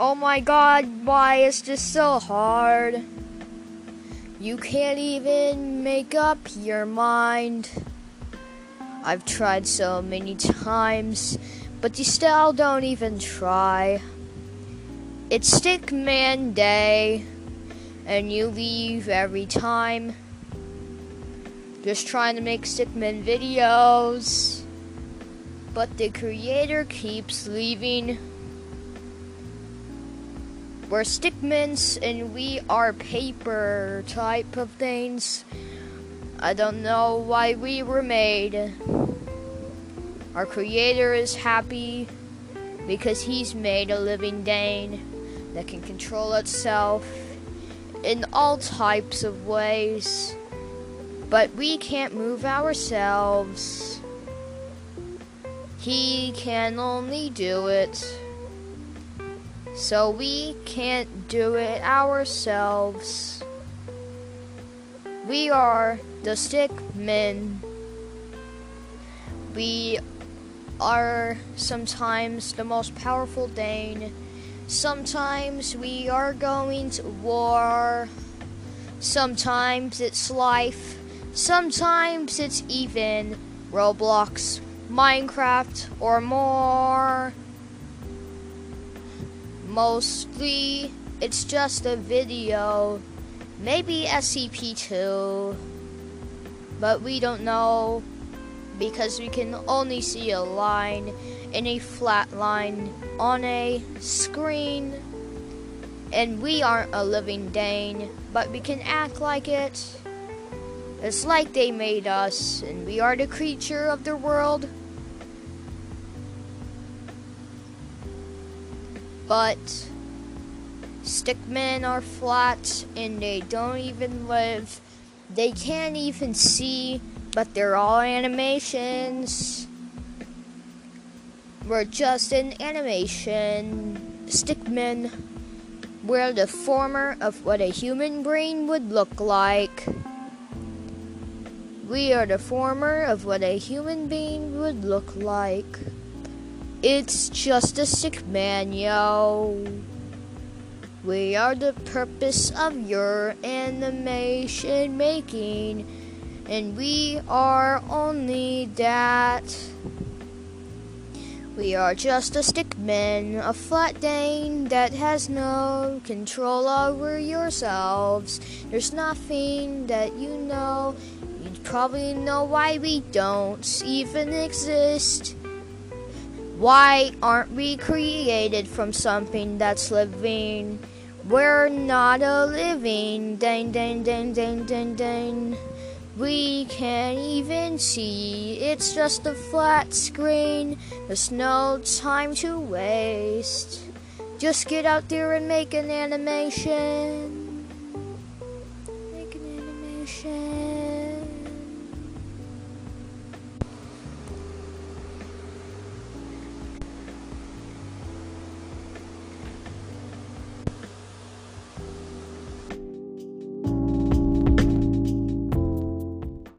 Oh my god, why is this so hard? You can't even make up your mind. I've tried so many times, but you still don't even try. It's Stickman Day, and you leave every time. Just trying to make Stickman videos, but the creator keeps leaving. We're stickmans and we are paper type of things. I don't know why we were made. Our creator is happy because he's made a living Dane that can control itself in all types of ways. But we can't move ourselves. He can only do it. So we can't do it ourselves. We are the stick men. We are sometimes the most powerful Dane. Sometimes we are going to war. Sometimes it's life. Sometimes it's even Roblox, Minecraft, or more. Mostly, it's just a video. Maybe SCP-2. But we don't know because we can only see a line in a flat line on a screen. And we aren't a living Dane, but we can act like it. It's like they made us, and we are the creature of the world. But stickmen are flat and they don't even live. They can't even see, but they're all animations. We're just an animation. Stickmen. We're the former of what a human brain would look like. We are the former of what a human being would look like. It's just a sick man, yo. We are the purpose of your animation making, and we are only that. We are just a stick man, a flat dane that has no control over yourselves. There's nothing that you know. You'd probably know why we don't even exist. Why aren't we created from something that's living? We're not a living ding ding ding ding ding ding. We can't even see, it's just a flat screen. There's no time to waste. Just get out there and make an animation. Make an animation.